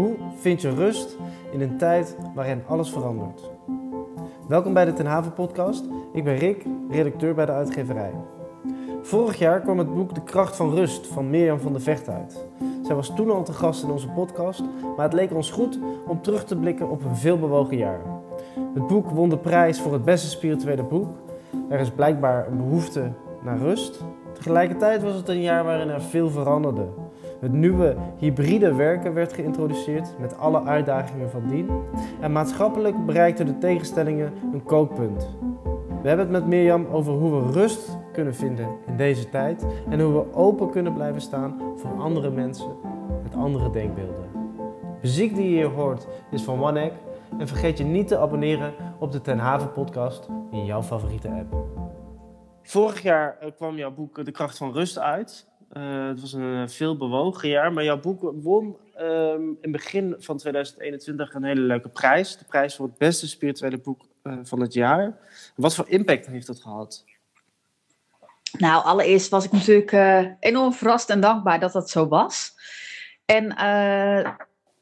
Hoe vind je rust in een tijd waarin alles verandert? Welkom bij de Ten Haven podcast. Ik ben Rick, redacteur bij de uitgeverij. Vorig jaar kwam het boek De Kracht van Rust van Mirjam van de Vecht uit. Zij was toen al te gast in onze podcast, maar het leek ons goed om terug te blikken op een veelbewogen jaar. Het boek won de prijs voor het beste spirituele boek. Er is blijkbaar een behoefte naar rust. Tegelijkertijd was het een jaar waarin er veel veranderde. Het nieuwe hybride werken werd geïntroduceerd met alle uitdagingen van dien. En maatschappelijk bereikten de tegenstellingen een kookpunt. We hebben het met Mirjam over hoe we rust kunnen vinden in deze tijd en hoe we open kunnen blijven staan voor andere mensen met andere denkbeelden. De muziek die je hier hoort is van One Egg en vergeet je niet te abonneren op de Ten Haven podcast in jouw favoriete app. Vorig jaar eh, kwam jouw boek De Kracht van Rust uit. Uh, het was een veel bewogen jaar, maar jouw boek won um, in begin van 2021 een hele leuke prijs. De prijs voor het beste spirituele boek uh, van het jaar. Wat voor impact heeft dat gehad? Nou, allereerst was ik natuurlijk enorm verrast en dankbaar dat dat zo was. En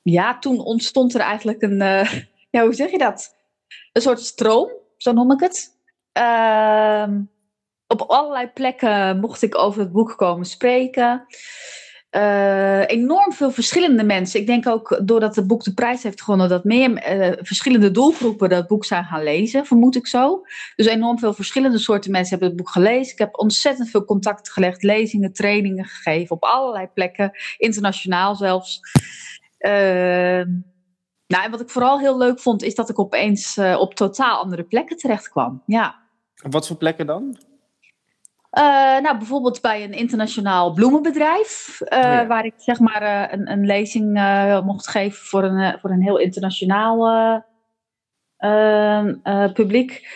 ja, toen ontstond er eigenlijk een, ja, hoe zeg je dat? Een soort stroom, zo noem ik het. Ehm op allerlei plekken mocht ik over het boek komen spreken. Uh, enorm veel verschillende mensen. Ik denk ook doordat het boek de prijs heeft gewonnen, dat meer uh, verschillende doelgroepen dat boek zijn gaan lezen, vermoed ik zo. Dus enorm veel verschillende soorten mensen hebben het boek gelezen. Ik heb ontzettend veel contacten gelegd, lezingen, trainingen gegeven op allerlei plekken, internationaal zelfs. Uh, nou, en wat ik vooral heel leuk vond, is dat ik opeens op totaal andere plekken terecht kwam. Ja. Wat voor plekken dan? Uh, nou, bijvoorbeeld bij een internationaal bloemenbedrijf, uh, ja. waar ik zeg maar uh, een, een, lezing mocht geven voor een, voor een heel internationaal publiek.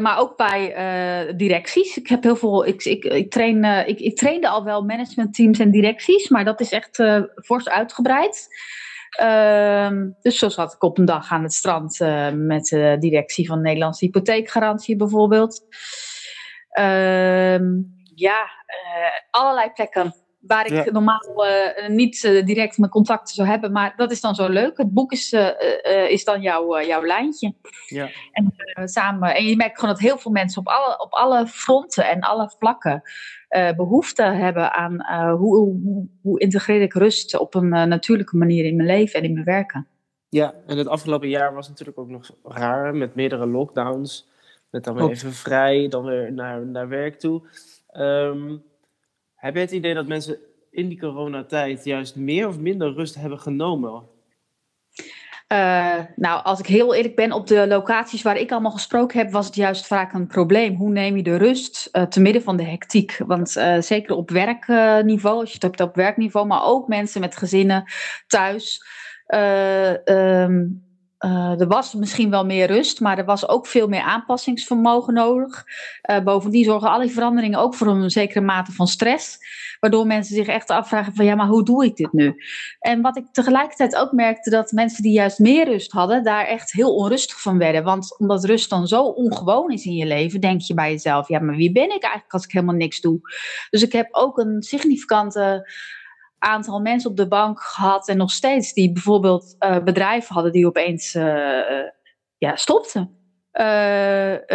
maar ook bij directies. Ik heb heel veel. Ik, ik, ik, train, ik, ik trainde al wel managementteams en directies, maar dat is echt fors uitgebreid. Ehm, dus zo zat ik op een dag aan het strand met de directie van Nederlandse hypotheekgarantie bijvoorbeeld. Uh, ja, uh, allerlei plekken waar ik ja. normaal uh, niet uh, direct mijn contacten zou hebben. Maar dat is dan zo leuk. Het boek is, is dan jouw, jouw lijntje. Ja. En, samen, en je merkt gewoon dat heel veel mensen op alle, op alle fronten en alle vlakken behoefte hebben aan hoe, hoe, hoe, integreer ik rust op een natuurlijke manier in mijn leven en in mijn werken. Ja, en het afgelopen jaar was natuurlijk ook nog raar met meerdere lockdowns. Met dan weer even vrij, dan weer naar, naar werk toe. Um, heb je het idee dat mensen in die coronatijd juist meer of minder rust hebben genomen? Uh, nou, als ik heel eerlijk ben, op de locaties waar ik allemaal gesproken heb, was het juist vaak een probleem. Hoe neem je de rust uh, te midden van de hectiek? Want uh, zeker op werkniveau, als je het hebt op werkniveau, maar ook mensen met gezinnen thuis. Um, uh, er was misschien wel meer rust, maar er was ook veel meer aanpassingsvermogen nodig. Uh, bovendien zorgen al die veranderingen ook voor een zekere mate van stress. Waardoor mensen zich echt afvragen van ja, maar hoe doe ik dit nu? En wat ik tegelijkertijd ook merkte, dat mensen die juist meer rust hadden, daar echt heel onrustig van werden. Want omdat rust dan zo ongewoon is in je leven, denk je bij jezelf, ja, maar wie ben ik eigenlijk als ik helemaal niks doe? Dus ik heb ook een significante aantal mensen op de bank gehad en nog steeds die bijvoorbeeld uh, bedrijven hadden die opeens uh, ja, stopten. En,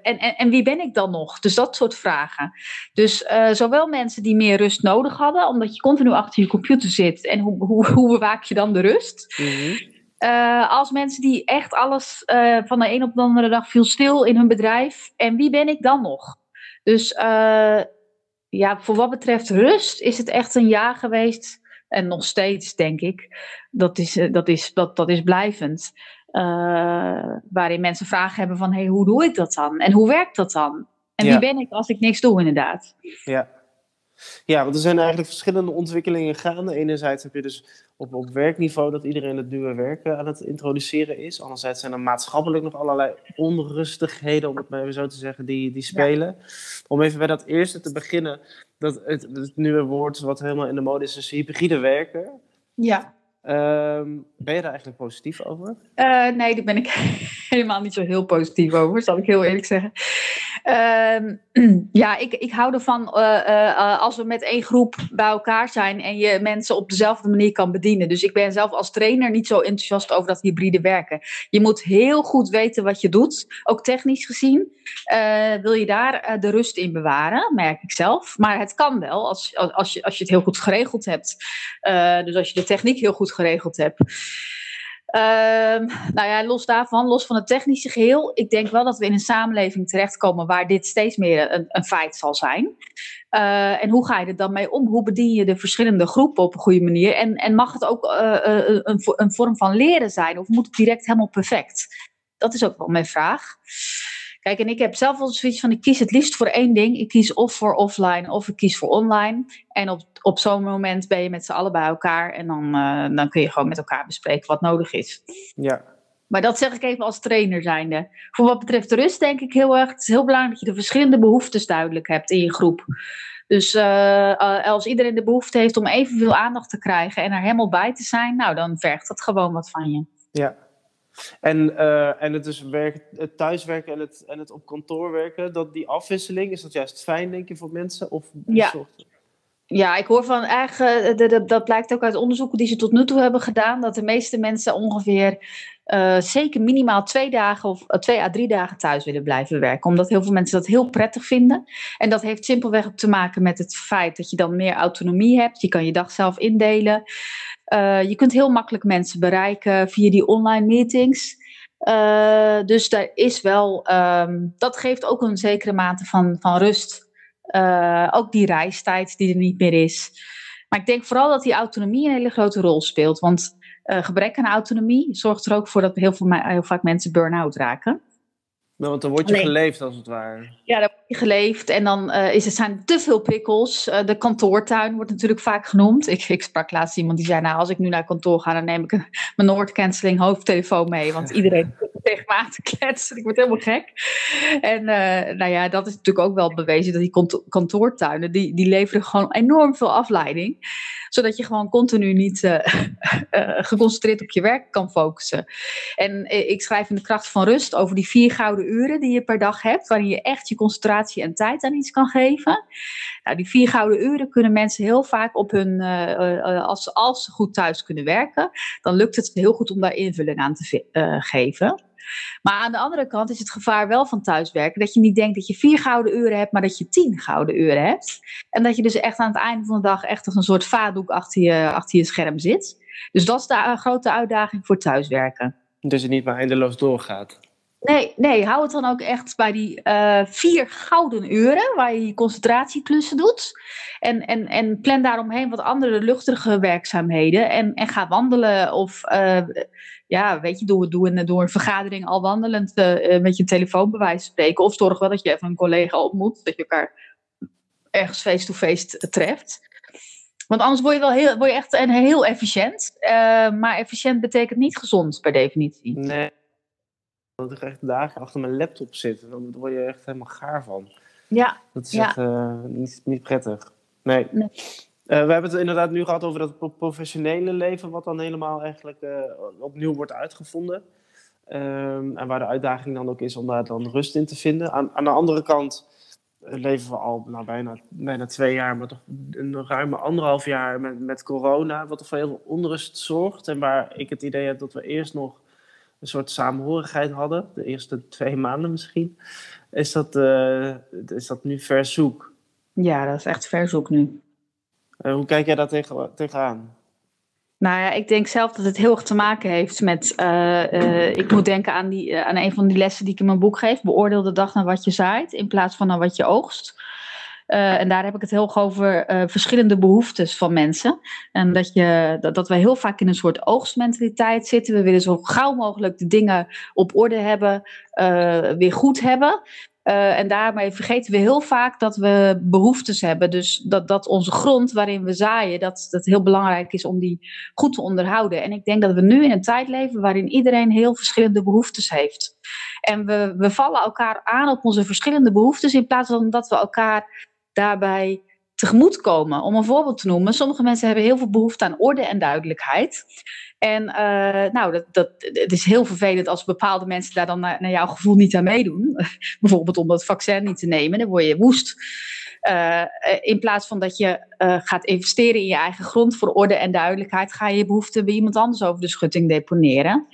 en, en wie ben ik dan nog? Dus dat soort vragen. Dus zowel mensen die meer rust nodig hadden, omdat je continu achter je computer zit en hoe, hoe, hoe bewaak je dan de rust? Mm-hmm. als mensen die echt alles van de een op de andere dag viel stil in hun bedrijf. En wie ben ik dan nog? Dus ja, voor wat betreft rust is het echt een jaar geweest. En nog steeds, denk ik. Dat is, eh, dat is, dat, dat is blijvend. Uh, waarin mensen vragen hebben van... Hey, hoe doe ik dat dan? En hoe werkt dat dan? En ja. wie ben ik als ik niks doe, inderdaad? Ja. Ja, want er zijn eigenlijk verschillende ontwikkelingen gaande. Enerzijds heb je dus op, op werkniveau dat iedereen het nieuwe werken aan het introduceren is. Anderzijds zijn er maatschappelijk nog allerlei onrustigheden, om het maar even zo te zeggen, die, die spelen. Ja. Om even bij dat eerste te beginnen, dat het, het nieuwe woord wat helemaal in de mode is, is hybride werken. Ja. Um, ben je daar eigenlijk positief over? Uh, nee, daar ben ik helemaal niet zo heel positief over, zal ik heel eerlijk zeggen. Ehm, ja, ik, ik hou ervan uh, als we met één groep bij elkaar zijn en je mensen op dezelfde manier kan bedienen. Dus ik ben zelf als trainer niet zo enthousiast over dat hybride werken. Je moet heel goed weten wat je doet, ook technisch gezien. wil je daar de rust in bewaren, merk ik zelf. Maar het kan wel als, als, je, als je het heel goed geregeld hebt. dus als je de techniek heel goed geregeld hebt. Ehm, nou ja, los daarvan, los van het technische geheel, ik denk wel dat we in een samenleving terechtkomen waar dit steeds meer een, een feit zal zijn. Uh, en hoe ga je er dan mee om? Hoe bedien je de verschillende groepen op een goede manier? En, en mag het ook uh, een, een vorm van leren zijn of moet het direct helemaal perfect? Dat is ook wel mijn vraag. Kijk, en ik heb zelf wel zoiets van, ik kies het liefst voor één ding. Ik kies of voor offline of ik kies voor online. En op, op zo'n moment ben je met z'n allen bij elkaar. En dan, uh, dan kun je gewoon met elkaar bespreken wat nodig is. Ja. Maar dat zeg ik even als trainer zijnde. Voor wat betreft de rust denk ik heel erg, het is heel belangrijk dat je de verschillende behoeftes duidelijk hebt in je groep. Dus uh, als iedereen de behoefte heeft om evenveel aandacht te krijgen en er helemaal bij te zijn, nou dan vergt dat gewoon wat van je. Ja, en, uh, en het, dus werk, het thuiswerken en het, en het op kantoor werken, dat die afwisseling, is dat juist fijn, denk je, voor mensen? Of ja. Ja, ik hoor van eigenlijk, uh, dat blijkt ook uit onderzoeken die ze tot nu toe hebben gedaan, dat de meeste mensen ongeveer uh, zeker minimaal twee dagen of uh, twee à drie dagen thuis willen blijven werken. Omdat heel veel mensen dat heel prettig vinden. En dat heeft simpelweg te maken met het feit dat je dan meer autonomie hebt. Je kan je dag zelf indelen. Uh, je kunt heel makkelijk mensen bereiken via die online meetings. Uh, dus daar is wel, um, dat geeft ook een zekere mate van, van rust. Uh, ook die reistijd die er niet meer is. Maar ik denk vooral dat die autonomie een hele grote rol speelt. Want gebrek aan autonomie zorgt er ook voor dat heel, veel, heel vaak mensen burn-out raken. Nou, want dan word je geleefd als het ware. Ja, dan word je geleefd en dan uh, is, er zijn te veel prikkels. Uh, de kantoortuin wordt natuurlijk vaak genoemd. Ik, ik sprak laatst iemand die zei, nou als ik nu naar kantoor ga, dan neem ik een, mijn Noord-canceling hoofdtelefoon mee. Want iedereen tegen me te kletsen. Ik word helemaal gek. En uh, nou ja, dat is natuurlijk ook wel bewezen dat die kantoortuinen, die, die leveren gewoon enorm veel afleiding. Zodat je gewoon continu niet uh, uh, geconcentreerd op je werk kan focussen. En ik schrijf in de kracht van rust over die vier gouden uren die je per dag hebt, waarin je echt je concentratie en tijd aan iets kan geven. Nou, die vier gouden uren kunnen mensen heel vaak op hun, als, als ze goed thuis kunnen werken, dan lukt het heel goed om daar invulling aan te geven. Maar aan de andere kant is het gevaar wel van thuiswerken dat je niet denkt dat je vier gouden uren hebt, maar dat je tien gouden uren hebt. En dat je dus echt aan het einde van de dag echt als een soort vaatdoek achter je, achter je scherm zit. Dus dat is de grote uitdaging voor thuiswerken. Dus het niet maar eindeloos doorgaat. Nee, nee, hou het dan ook echt bij die uh, vier gouden uren waar je je concentratieklussen doet. En, en, en plan daaromheen wat andere luchtige werkzaamheden. En, en ga wandelen of uh, ja, weet je, doe, doe, een, doe een vergadering al wandelend uh, met je telefoonbewijs spreken. Of zorg wel dat je even een collega ontmoet, dat je elkaar ergens face-to-face -face treft. Want anders word je wel heel, word je echt een, heel efficiënt. maar efficiënt betekent niet gezond per definitie. Nee dat ik echt dagen achter mijn laptop zit. Dan word je echt helemaal gaar van. Ja. Dat is ja. echt uh, niet, niet prettig. Nee. nee. Uh, we hebben het inderdaad nu gehad over dat professionele leven, wat dan helemaal eigenlijk uh, opnieuw wordt uitgevonden. Um, en waar de uitdaging dan ook is om daar dan rust in te vinden. Aan, aan de andere kant leven we al nou, bijna, bijna twee jaar, maar toch een ruime anderhalf jaar met, met corona, wat er voor heel veel onrust zorgt. En waar ik het idee heb dat we eerst nog een soort samenhorigheid hadden, de eerste twee maanden misschien, is dat, uh, is dat nu verzoek. Ja, dat is echt verzoek nu. Uh, hoe kijk jij daar tegen, tegenaan? Nou ja, ik denk zelf dat het heel erg te maken heeft met. Uh, ik moet denken aan, die, aan een van die lessen die ik in mijn boek geef. Beoordeel de dag naar wat je zaait, in plaats van naar wat je oogst. Uh, en daar heb ik het heel erg over uh, verschillende behoeftes van mensen. En dat, je, dat, dat we heel vaak in een soort oogstmentaliteit zitten. We willen zo gauw mogelijk de dingen op orde hebben, uh, weer goed hebben. en daarmee vergeten we heel vaak dat we behoeftes hebben. Dus dat, dat onze grond waarin we zaaien, dat het heel belangrijk is om die goed te onderhouden. En ik denk dat we nu in een tijd leven waarin iedereen heel verschillende behoeftes heeft. En we, we vallen elkaar aan op onze verschillende behoeftes in plaats van dat we elkaar daarbij tegemoetkomen. Om een voorbeeld te noemen, sommige mensen hebben heel veel behoefte aan orde en duidelijkheid. En uh, nou, dat, dat, het is heel vervelend als bepaalde mensen daar dan naar, jouw gevoel niet aan meedoen. Bijvoorbeeld om dat vaccin niet te nemen, dan word je woest. Uh, in plaats van dat je gaat investeren in je eigen grond voor orde en duidelijkheid, ga je je behoefte bij iemand anders over de schutting deponeren.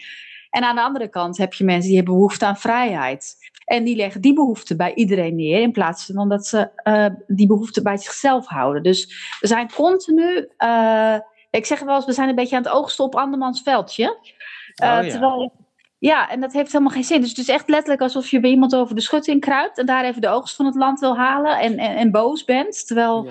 En aan de andere kant heb je mensen die hebben behoefte aan vrijheid. En die leggen die behoefte bij iedereen neer, in plaats van dat ze uh, die behoefte bij zichzelf houden. Dus we zijn continu, uh, ik zeg wel eens, we zijn een beetje aan het oogsten op andermans veldje. Uh, oh, ja. Terwijl, ja, en dat heeft helemaal geen zin. Dus het is echt letterlijk alsof je bij iemand over de schutting kruipt en daar even de oogst van het land wil halen en, en, en boos bent. Terwijl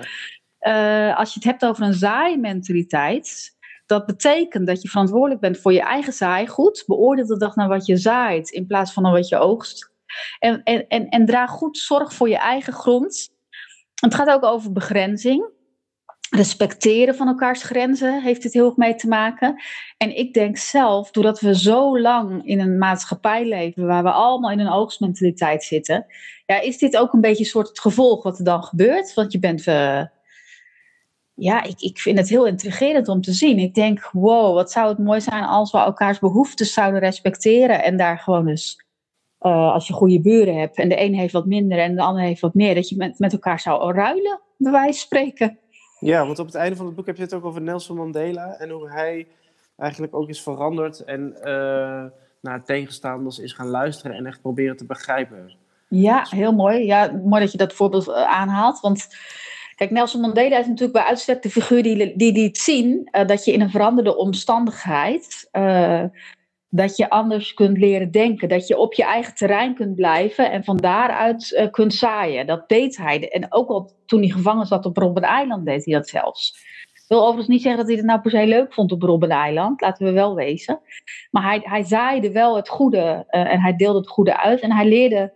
ja. als je het hebt over een zaaimentaliteit, dat betekent dat je verantwoordelijk bent voor je eigen zaaigoed. Beoordeel de dag naar wat je zaait in plaats van naar wat je oogst. En, en, en, en draag goed zorg voor je eigen grond. Het gaat ook over begrenzing. Respecteren van elkaars grenzen heeft dit heel erg mee te maken. En ik denk zelf, doordat we zo lang in een maatschappij leven waar we allemaal in een oogstmentaliteit zitten, ja, is dit ook een beetje een soort het gevolg wat er dan gebeurt. Want je bent. Uh, ja, ik, ik vind het heel intrigerend om te zien. Ik denk, wow, wat zou het mooi zijn als we elkaars behoeftes zouden respecteren en daar gewoon dus uh, als je goede buren hebt en de een heeft wat minder en de ander heeft wat meer, dat je met, met elkaar zou ruilen, bij wijze van spreken. Ja, want op het einde van het boek heb je het ook over Nelson Mandela en hoe hij eigenlijk ook is veranderd en uh, naar tegenstanders is gaan luisteren en echt proberen te begrijpen. Ja, heel mooi. Ja, mooi dat je dat voorbeeld eh, aanhaalt, want Kijk, Nelson Mandela is natuurlijk bij uitstek de figuur die, die liet zien uh, dat je in een veranderde omstandigheid uh, dat je anders kunt leren denken. Dat je op je eigen terrein kunt blijven en van daaruit uh, kunt zaaien. Dat deed hij. En ook al toen hij gevangen zat op Robben Eiland deed hij dat zelfs. Ik wil overigens niet zeggen dat hij het nou per se leuk vond op Robben Eiland. Laten we wel wezen. Maar hij, hij zaaide wel het goede uh, en hij deelde het goede uit. En hij leerde,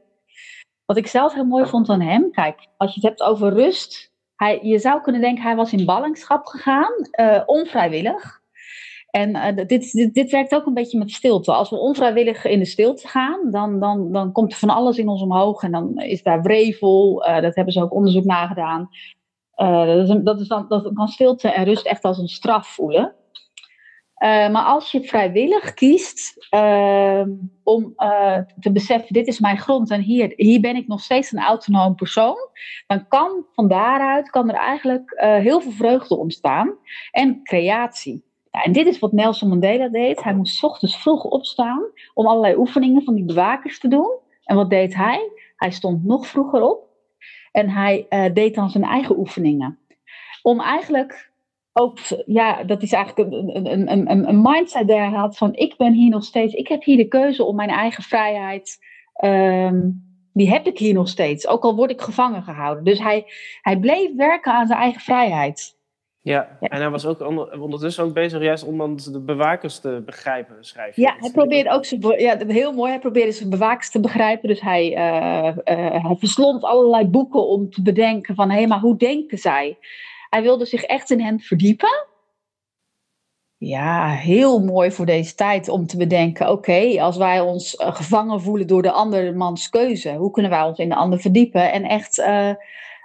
wat ik zelf heel mooi vond aan hem. Kijk, als je het hebt over rust. Hij, je zou kunnen denken hij was in ballingschap gegaan. Uh, onvrijwillig. En uh, dit, dit, werkt ook een beetje met stilte. Als we onvrijwillig in de stilte gaan, dan, dan, dan komt er van alles in ons omhoog. En dan is daar wrevel. Uh, dat hebben ze ook onderzoek nagedaan. Uh, dat, is, dan, dat kan stilte en rust echt als een straf voelen. maar als je vrijwillig kiest om te beseffen, dit is mijn grond en hier, hier ben ik nog steeds een autonoom persoon, dan kan van daaruit kan er eigenlijk heel veel vreugde ontstaan en creatie. Ja, en dit is wat Nelson Mandela deed. Hij moest ochtends vroeg opstaan om allerlei oefeningen van die bewakers te doen. En wat deed hij? Hij stond nog vroeger op en hij uh, deed dan zijn eigen oefeningen. Om eigenlijk ook, ja, dat is eigenlijk een, een, een, een mindset die hij had van ik ben hier nog steeds, ik heb hier de keuze om mijn eigen vrijheid, um, die heb ik hier nog steeds. Ook al word ik gevangen gehouden. Dus hij, hij bleef werken aan zijn eigen vrijheid. Ja, en hij was ook ondertussen ook bezig juist om de bewakers te begrijpen, schrijf je. Ja, hij probeerde ook zijn, ja, heel mooi, hij probeerde zijn bewakers te begrijpen. Dus hij, uh, uh, hij verslond allerlei boeken om te bedenken van, hé, hey, maar hoe denken zij? Hij wilde zich echt in hen verdiepen. Ja, heel mooi voor deze tijd om te bedenken, oké, als wij ons uh, gevangen voelen door de andermans keuze, hoe kunnen wij ons in de ander verdiepen en echt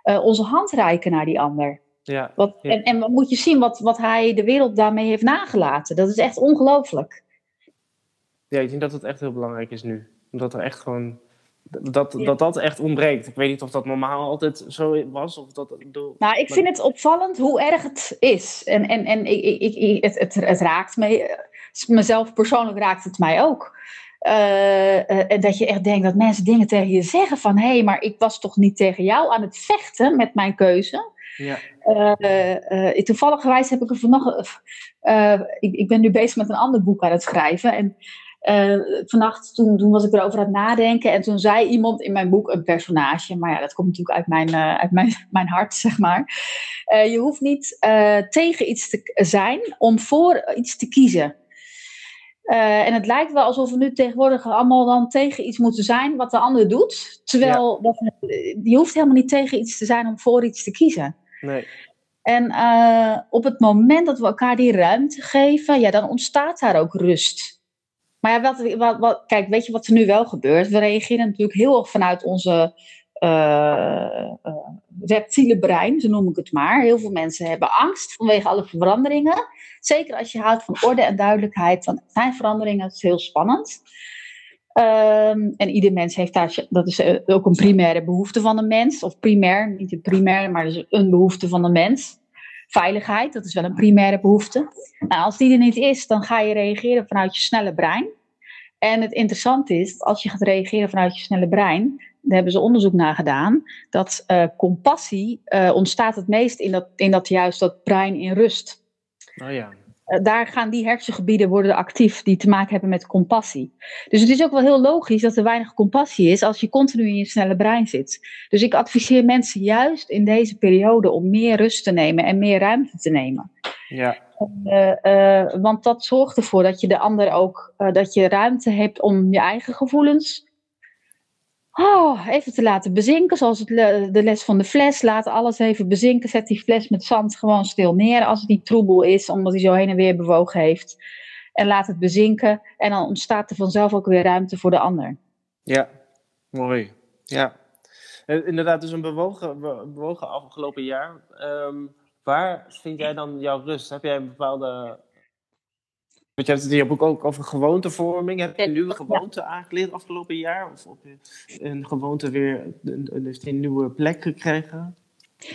onze hand reiken naar die ander? Ja, wat, En, en moet je zien wat, wat hij de wereld daarmee heeft nagelaten. Dat is echt ongelooflijk. Ja, ik denk dat het echt heel belangrijk is nu. Omdat er echt gewoon. Dat, dat dat echt ontbreekt. Ik weet niet of dat normaal altijd zo was. Of dat, nou, ik vind het opvallend hoe erg het is. En, en, en ik, ik, ik, het, het, het raakt me. Mezelf persoonlijk raakt het mij ook. Uh, uh, dat je echt denkt dat mensen dingen tegen je zeggen van... hé, hey, maar ik was toch niet tegen jou aan het vechten met mijn keuze? Ja. Uh, uh, toevallig gewijs heb ik er vannacht. Uh, ik, ik, ben nu bezig met een ander boek aan het schrijven. En vannacht, toen, toen, was ik erover aan het nadenken. En toen zei iemand in mijn boek, een personage. Maar ja, dat komt natuurlijk uit mijn, uit mijn, mijn hart, zeg maar. je hoeft niet tegen iets te zijn om voor iets te kiezen. Uh, en het lijkt wel alsof we nu tegenwoordig allemaal dan tegen iets moeten zijn wat de ander doet. Terwijl ja. dat, je hoeft helemaal niet tegen iets te zijn om voor iets te kiezen. En uh, op het moment dat we elkaar die ruimte geven, ja, dan ontstaat daar ook rust. Maar ja, wat, wat, wat, kijk, weet je wat er nu wel gebeurt? We reageren natuurlijk heel erg vanuit onze uh, reptiele brein, zo noem ik het maar. Heel veel mensen hebben angst vanwege alle veranderingen. Zeker als je houdt van orde en duidelijkheid, dan zijn veranderingen heel spannend. Um, en ieder mens heeft daar, dat is ook een primaire behoefte van een mens. Of primair, niet een primaire, maar dus een behoefte van een mens. Veiligheid, dat is wel een primaire behoefte. Nou, als die er niet is, dan ga je reageren vanuit je snelle brein. En het interessante is, als je gaat reageren vanuit je snelle brein, daar hebben ze onderzoek naar gedaan, dat uh, compassie uh, ontstaat het meest in dat, in dat juist dat brein in rust. Oh ja. Uh, daar gaan die hersengebieden worden actief die te maken hebben met compassie. Dus het is ook wel heel logisch dat er weinig compassie is als je continu in je snelle brein zit. Dus ik adviseer mensen juist in deze periode om meer rust te nemen en meer ruimte te nemen. Ja. want dat zorgt ervoor dat je de ander ook, dat je ruimte hebt om je eigen gevoelens oh, even te laten bezinken. Zoals het, de les van de fles. Laat alles even bezinken. Zet die fles met zand gewoon stil neer als het niet troebel is, omdat hij zo heen en weer bewogen heeft. En laat het bezinken. En dan ontstaat er vanzelf ook weer ruimte voor de ander. Ja, mooi. Ja. Inderdaad, dus een bewogen, bewogen afgelopen jaar. Um, waar vind jij dan jouw rust? Heb jij een bepaalde want je hebt het in je boek ook over gewoontevorming. Heb je een nieuwe gewoonte aangeleerd afgelopen jaar? Of heb je een gewoonte weer een, een, een nieuwe plek gekregen?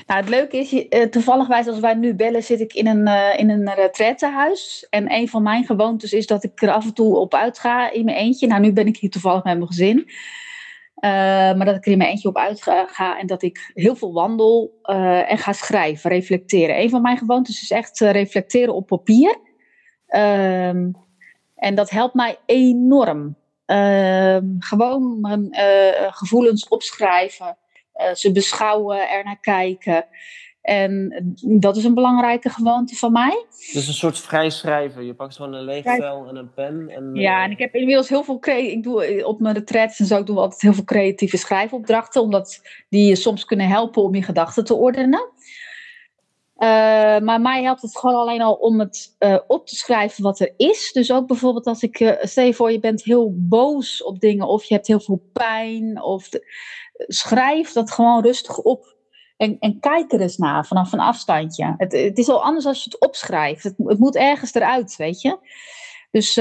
Nou, het leuke is, uh, toevallig wijs als wij nu bellen, zit ik in een, uh, in een retraitehuis. En een van mijn gewoontes is dat ik er af en toe op uitga in mijn eentje. Nou, nu ben ik hier toevallig met mijn gezin. Uh, maar dat ik er in mijn eentje op uitga en dat ik heel veel wandel en ga schrijven, reflecteren. Een van mijn gewoontes is echt reflecteren op papier. Um, en dat helpt mij enorm. Uh, gewoon mijn uh, gevoelens opschrijven, uh, ze beschouwen, er naar kijken. En dat is een belangrijke gewoonte van mij. Dus een soort vrij schrijven. Je pakt gewoon een leeg vel en een pen. En, ja, en ik heb inmiddels heel veel. Ik doe op mijn retreats en zo doen we altijd heel veel creatieve schrijfopdrachten, omdat die je soms kunnen helpen om je gedachten te ordenen. Uh, maar mij helpt het gewoon alleen al om het uh, op te schrijven wat er is. Dus ook bijvoorbeeld als ik, uh, stel je voor je bent heel boos op dingen of je hebt heel veel pijn. Of schrijf dat gewoon rustig op en, en kijk er eens naar vanaf een afstandje. Het, het is al anders als je het opschrijft. Het, het moet ergens eruit, weet je. Dus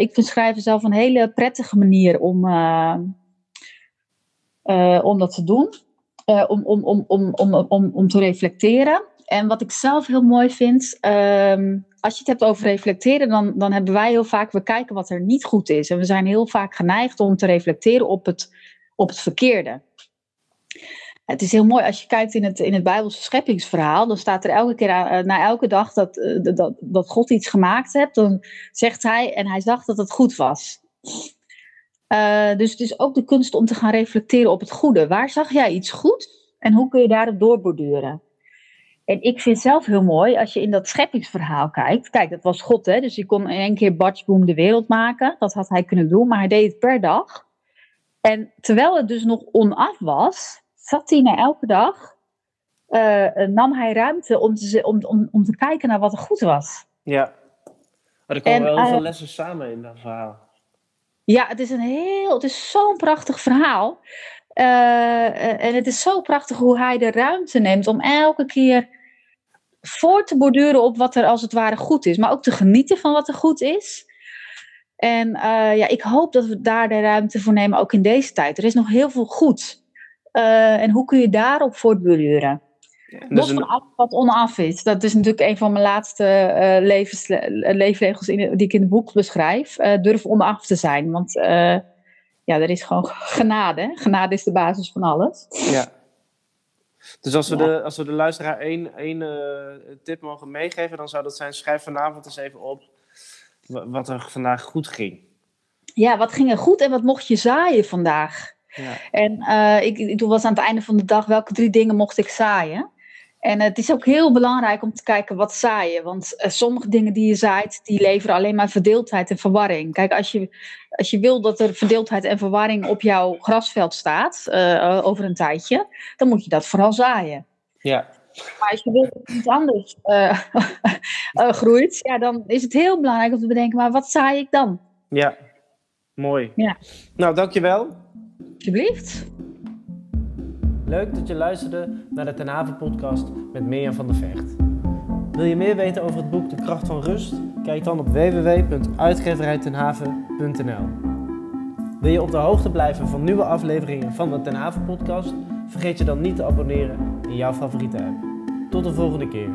ik vind schrijven zelf een hele prettige manier om, om dat te doen. om, om, om, om, om, om, om te reflecteren. En wat ik zelf heel mooi vind, ehm, als je het hebt over reflecteren, dan, dan hebben wij heel vaak, we kijken wat er niet goed is. En we zijn heel vaak geneigd om te reflecteren op het, op het verkeerde. Het is heel mooi als je kijkt in het, in het Bijbelse scheppingsverhaal. Dan staat er elke keer aan, eh, na elke dag dat, eh, dat, dat God iets gemaakt hebt. Dan zegt hij en hij zag dat het goed was. Uh, dus het is ook de kunst om te gaan reflecteren op het goede. Waar zag jij iets goed en hoe kun je daarop doorborduren? En ik vind zelf heel mooi, als je in dat scheppingsverhaal kijkt. Kijk, dat was God, hè? Dus je kon in één keer Batchboom de wereld maken. Dat had hij kunnen doen, maar hij deed het per dag. En terwijl het dus nog onaf was, zat hij na elke dag. Uh, nam hij ruimte om te, om, om, om te kijken naar wat er goed was. Ja, maar er komen wel heel uh, veel lessen samen in dat verhaal. Ja, het is een heel, het is zo'n prachtig verhaal. Uh, en het is zo prachtig hoe hij de ruimte neemt om elke keer voor te borduren op wat er als het ware goed is, maar ook te genieten van wat er goed is. En uh, ja, ik hoop dat we daar de ruimte voor nemen, ook in deze tijd. Er is nog heel veel goed. Uh, en hoe kun je daarop voortborduren? Ja, Los van alles wat onaf is. Dat is natuurlijk een van mijn laatste uh, levens, leefregels in, die ik in het boek beschrijf. durf onaf te zijn. Want ja, er is gewoon genade. Genade is de basis van alles. Ja. Dus als we, de, als we de luisteraar één, één uh, tip mogen meegeven, dan zou dat zijn: schrijf vanavond eens even op wat er vandaag goed ging. Ja, wat ging er goed en wat mocht je zaaien vandaag? Ja. En uh, ik, toen was aan het einde van de dag, welke drie dingen mocht ik zaaien? En het is ook heel belangrijk om te kijken wat zaaien. Want uh, sommige dingen die je zaait, die leveren alleen maar verdeeldheid en verwarring. Kijk, als je, als je wil dat er verdeeldheid en verwarring op jouw grasveld staat uh, over een tijdje, dan moet je dat vooral zaaien. Ja. Maar als je wil dat iets anders uh, groeit, ja, dan is het heel belangrijk om te bedenken, maar wat zaai ik dan? Ja, mooi. Ja. Nou, dankjewel. Alsjeblieft. Leuk dat je luisterde naar de Ten Haven podcast met Mirjam van der Vecht. Wil je meer weten over het boek De Kracht van Rust? Kijk dan op www.uitgeverijtenhaven.nl Wil je op de hoogte blijven van nieuwe afleveringen van de Ten Haven podcast? Vergeet je dan niet te abonneren in jouw favoriete app. Tot de volgende keer.